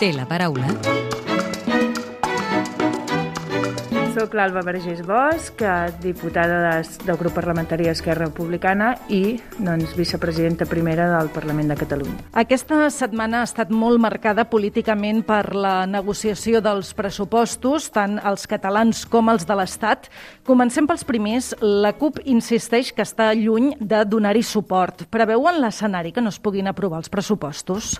té la paraula Soc l'Alba Vergés Bosch, diputada de, del grup parlamentari Esquerra Republicana i doncs, vicepresidenta primera del Parlament de Catalunya. Aquesta setmana ha estat molt marcada políticament per la negociació dels pressupostos, tant els catalans com els de l'Estat. Comencem pels primers. La CUP insisteix que està lluny de donar-hi suport. Preveuen l'escenari que no es puguin aprovar els pressupostos?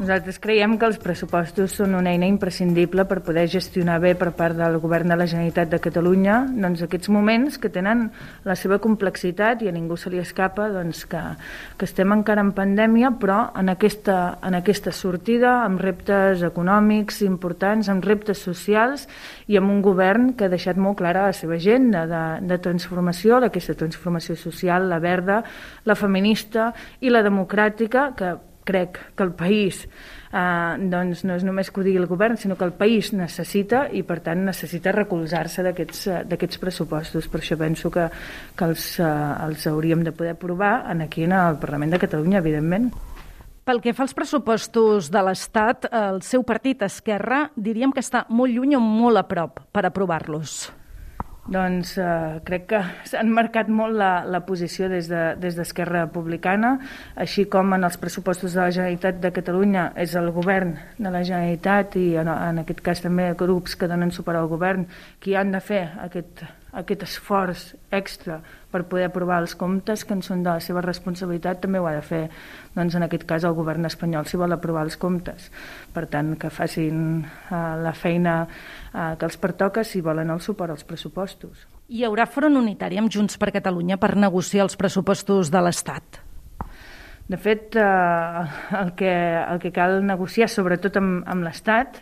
Nosaltres creiem que els pressupostos són una eina imprescindible per poder gestionar bé per part del govern de la Generalitat de Catalunya doncs, aquests moments que tenen la seva complexitat i a ningú se li escapa doncs, que, que estem encara en pandèmia però en aquesta, en aquesta sortida amb reptes econòmics importants, amb reptes socials i amb un govern que ha deixat molt clara la seva agenda de, de transformació, d'aquesta transformació social, la verda, la feminista i la democràtica, que crec que el país eh, doncs no és només que ho digui el govern, sinó que el país necessita i per tant necessita recolzar-se d'aquests pressupostos. Per això penso que, que els, eh, els hauríem de poder aprovar en aquí en el Parlament de Catalunya, evidentment. Pel que fa als pressupostos de l'Estat, el seu partit Esquerra diríem que està molt lluny o molt a prop per aprovar-los. Doncs eh, crec que s'han marcat molt la, la posició des d'Esquerra de, Republicana, així com en els pressupostos de la Generalitat de Catalunya és el govern de la Generalitat i en, en aquest cas també grups que donen suport al govern qui han de fer aquest, aquest esforç extra per poder aprovar els comptes que en són de la seva responsabilitat també ho ha de fer doncs en aquest cas el govern espanyol si vol aprovar els comptes per tant que facin uh, la feina uh, que els pertoca si volen el suport als pressupostos Hi haurà front unitari amb Junts per Catalunya per negociar els pressupostos de l'Estat? De fet, eh, el, que, el que cal negociar, sobretot amb, amb l'Estat,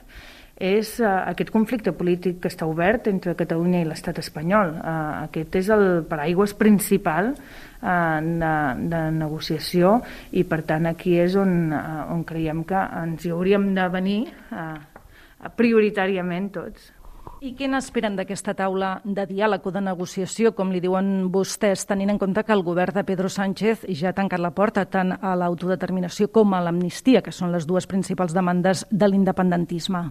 és uh, aquest conflicte polític que està obert entre Catalunya i l'estat espanyol. Uh, aquest és el paraigües principal uh, de, de negociació i per tant aquí és on, uh, on creiem que ens hi hauríem de venir uh, prioritàriament tots. I què n'esperen d'aquesta taula de diàleg o de negociació, com li diuen vostès, tenint en compte que el govern de Pedro Sánchez ja ha tancat la porta tant a l'autodeterminació com a l'amnistia, que són les dues principals demandes de l'independentisme?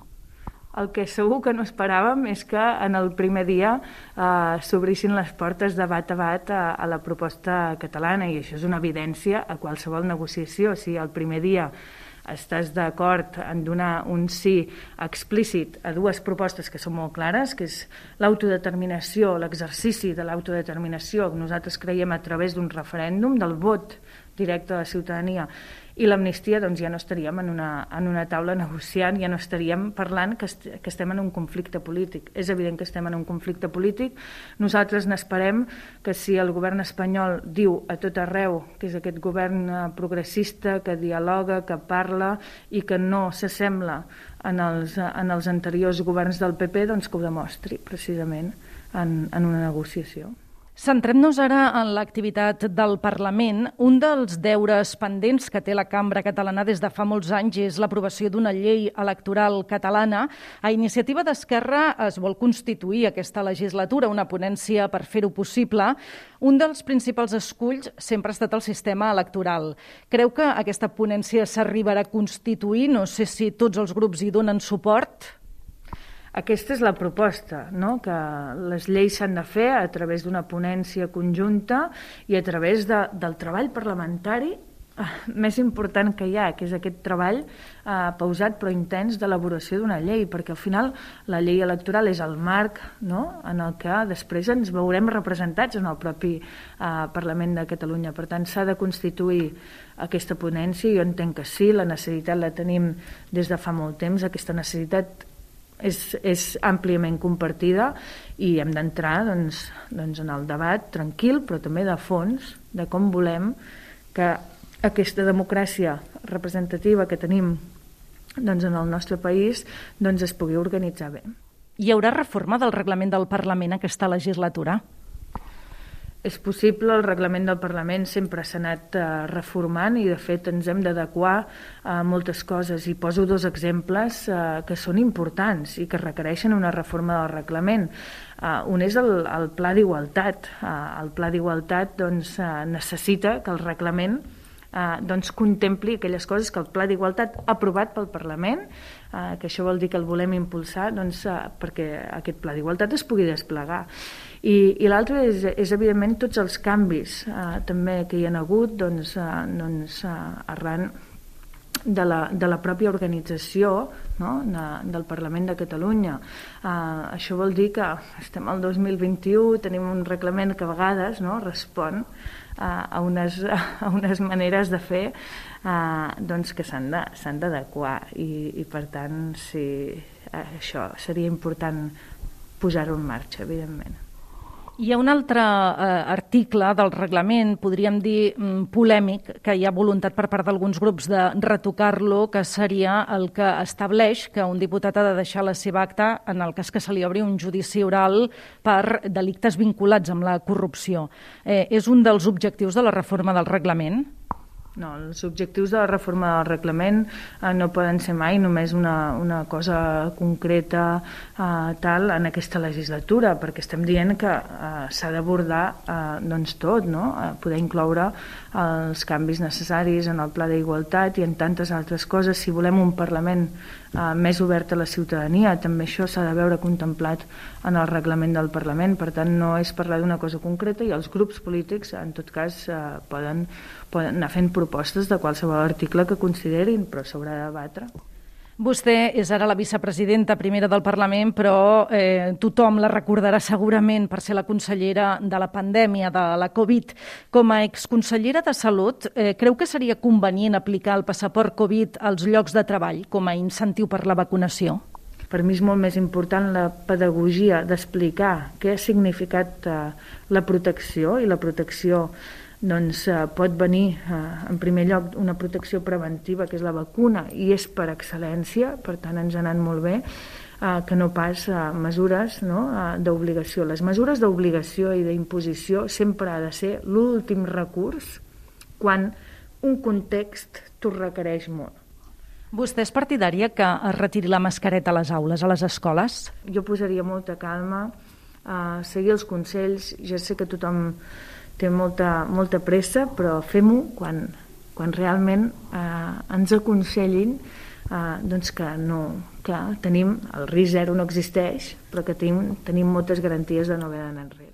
El que segur que no esperàvem és que en el primer dia eh, s'obrissin les portes de bat a bat a, a la proposta catalana i això és una evidència a qualsevol negociació. Si el primer dia estàs d'acord en donar un sí explícit a dues propostes que són molt clares, que és l'autodeterminació, l'exercici de l'autodeterminació, que nosaltres creiem a través d'un referèndum, del vot directe de la ciutadania, i l'amnistia doncs ja no estaríem en una, en una taula negociant, ja no estaríem parlant que, est que estem en un conflicte polític. És evident que estem en un conflicte polític. Nosaltres n'esperem que si el govern espanyol diu a tot arreu que és aquest govern eh, progressista, que dialoga, que parla i que no s'assembla en els, en els anteriors governs del PP, doncs que ho demostri precisament en, en una negociació. Centrem-nos ara en l'activitat del Parlament. Un dels deures pendents que té la cambra catalana des de fa molts anys és l'aprovació d'una llei electoral catalana. A iniciativa d'Esquerra es vol constituir aquesta legislatura, una ponència per fer-ho possible. Un dels principals esculls sempre ha estat el sistema electoral. Creu que aquesta ponència s'arribarà a constituir? No sé si tots els grups hi donen suport. Aquesta és la proposta, no? que les lleis s'han de fer a través d'una ponència conjunta i a través de, del treball parlamentari eh, més important que hi ha, que és aquest treball eh, pausat però intens d'elaboració d'una llei, perquè al final la llei electoral és el marc no? en el que després ens veurem representats en el propi eh, Parlament de Catalunya. Per tant, s'ha de constituir aquesta ponència, jo entenc que sí, la necessitat la tenim des de fa molt temps, aquesta necessitat és, és àmpliament compartida i hem d'entrar doncs, doncs en el debat tranquil però també de fons de com volem que aquesta democràcia representativa que tenim doncs, en el nostre país doncs, es pugui organitzar bé. Hi haurà reforma del reglament del Parlament aquesta legislatura? És possible, el reglament del Parlament sempre s'ha anat uh, reformant i de fet ens hem d'adequar a moltes coses i poso dos exemples uh, que són importants i que requereixen una reforma del reglament. Uh, un és el, el pla d'igualtat. El pla d'igualtat doncs, necessita que el reglament eh, doncs contempli aquelles coses que el Pla d'Igualtat aprovat pel Parlament, eh, que això vol dir que el volem impulsar doncs, eh, perquè aquest Pla d'Igualtat es pugui desplegar. I, i l'altre és, és, evidentment, tots els canvis eh, també que hi ha hagut doncs, eh, doncs, eh, arran de la, de la pròpia organització no? de, del Parlament de Catalunya. Uh, això vol dir que estem al 2021, tenim un reglament que a vegades no? respon a, unes, a unes maneres de fer uh, doncs que s'han d'adequar i, i per tant sí, això seria important posar-ho en marxa, evidentment. Hi ha un altre eh, article del reglament, podríem dir mm, polèmic, que hi ha voluntat per part d'alguns grups de retocar-lo, que seria el que estableix que un diputat ha de deixar la seva acta en el cas que se li obri un judici oral per delictes vinculats amb la corrupció. Eh, és un dels objectius de la reforma del reglament? No, els objectius de la reforma del reglament eh, no poden ser mai només una, una cosa concreta eh, tal en aquesta legislatura, perquè estem dient que eh, s'ha d'abordar eh, doncs tot, no? Eh, poder incloure els canvis necessaris en el pla d'igualtat i en tantes altres coses. Si volem un Parlament eh, més obert a la ciutadania, també això s'ha de veure contemplat en el reglament del Parlament. Per tant, no és parlar d'una cosa concreta i els grups polítics, en tot cas, eh, poden, poden anar fent propostes de qualsevol article que considerin, però s'haurà de debatre. Vostè és ara la vicepresidenta primera del Parlament, però eh, tothom la recordarà segurament per ser la consellera de la pandèmia, de la Covid. Com a exconsellera de Salut, eh, creu que seria convenient aplicar el passaport Covid als llocs de treball com a incentiu per la vacunació? Per mi és molt més important la pedagogia d'explicar què ha significat eh, la protecció i la protecció doncs eh, pot venir eh, en primer lloc una protecció preventiva que és la vacuna i és per excel·lència, per tant ens ha anat molt bé eh, que no pas mesures no, d'obligació. Les mesures d'obligació i d'imposició sempre ha de ser l'últim recurs quan un context t'ho requereix molt. Vostè és partidària que es retiri la mascareta a les aules, a les escoles? Jo posaria molta calma, eh, seguir els consells, ja sé que tothom té molta, molta pressa, però fem-ho quan, quan realment eh, ens aconsellin eh, doncs que, no, que tenim, el risc zero no existeix, però que tenim, tenim moltes garanties de no haver d'anar enrere.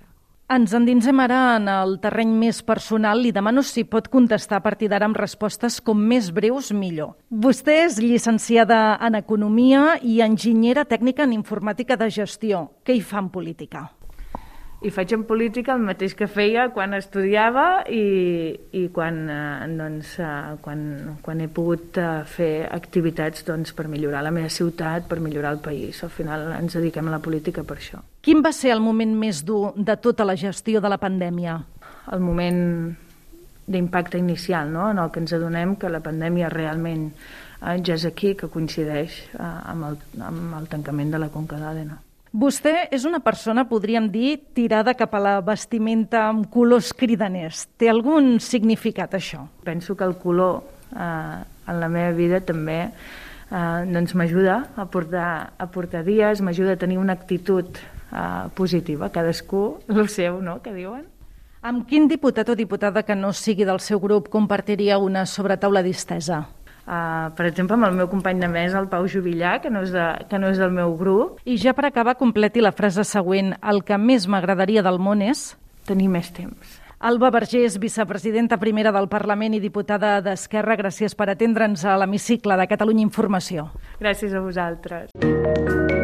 Ens endinsem ara en el terreny més personal. Li demano si pot contestar a partir d'ara amb respostes com més breus millor. Vostè és llicenciada en Economia i enginyera tècnica en Informàtica de Gestió. Què hi fa en política? I faig en política el mateix que feia quan estudiava i, i quan, eh, doncs, eh, quan, quan he pogut eh, fer activitats doncs, per millorar la meva ciutat, per millorar el país. Al final ens dediquem a la política per això. Quin va ser el moment més dur de tota la gestió de la pandèmia? El moment d'impacte inicial, no? en el que ens adonem que la pandèmia realment eh, ja és aquí, que coincideix eh, amb, el, amb el tancament de la conca d'Àdena. Vostè és una persona, podríem dir, tirada cap a la vestimenta amb colors cridaners. Té algun significat, això? Penso que el color eh, en la meva vida també eh, doncs m'ajuda a portar, a portar dies, m'ajuda a tenir una actitud eh, positiva. Cadascú el seu, no?, que diuen. Amb quin diputat o diputada que no sigui del seu grup compartiria una sobretaula distesa? Uh, per exemple, amb el meu company de mesa, el Pau Jubillà, que no, és de, que no és del meu grup. I ja per acabar, completi la frase següent. El que més m'agradaria del món és... Tenir més temps. Alba Vergés, vicepresidenta primera del Parlament i diputada d'Esquerra, gràcies per atendre'ns a l'hemicicle de Catalunya Informació. Gràcies a vosaltres.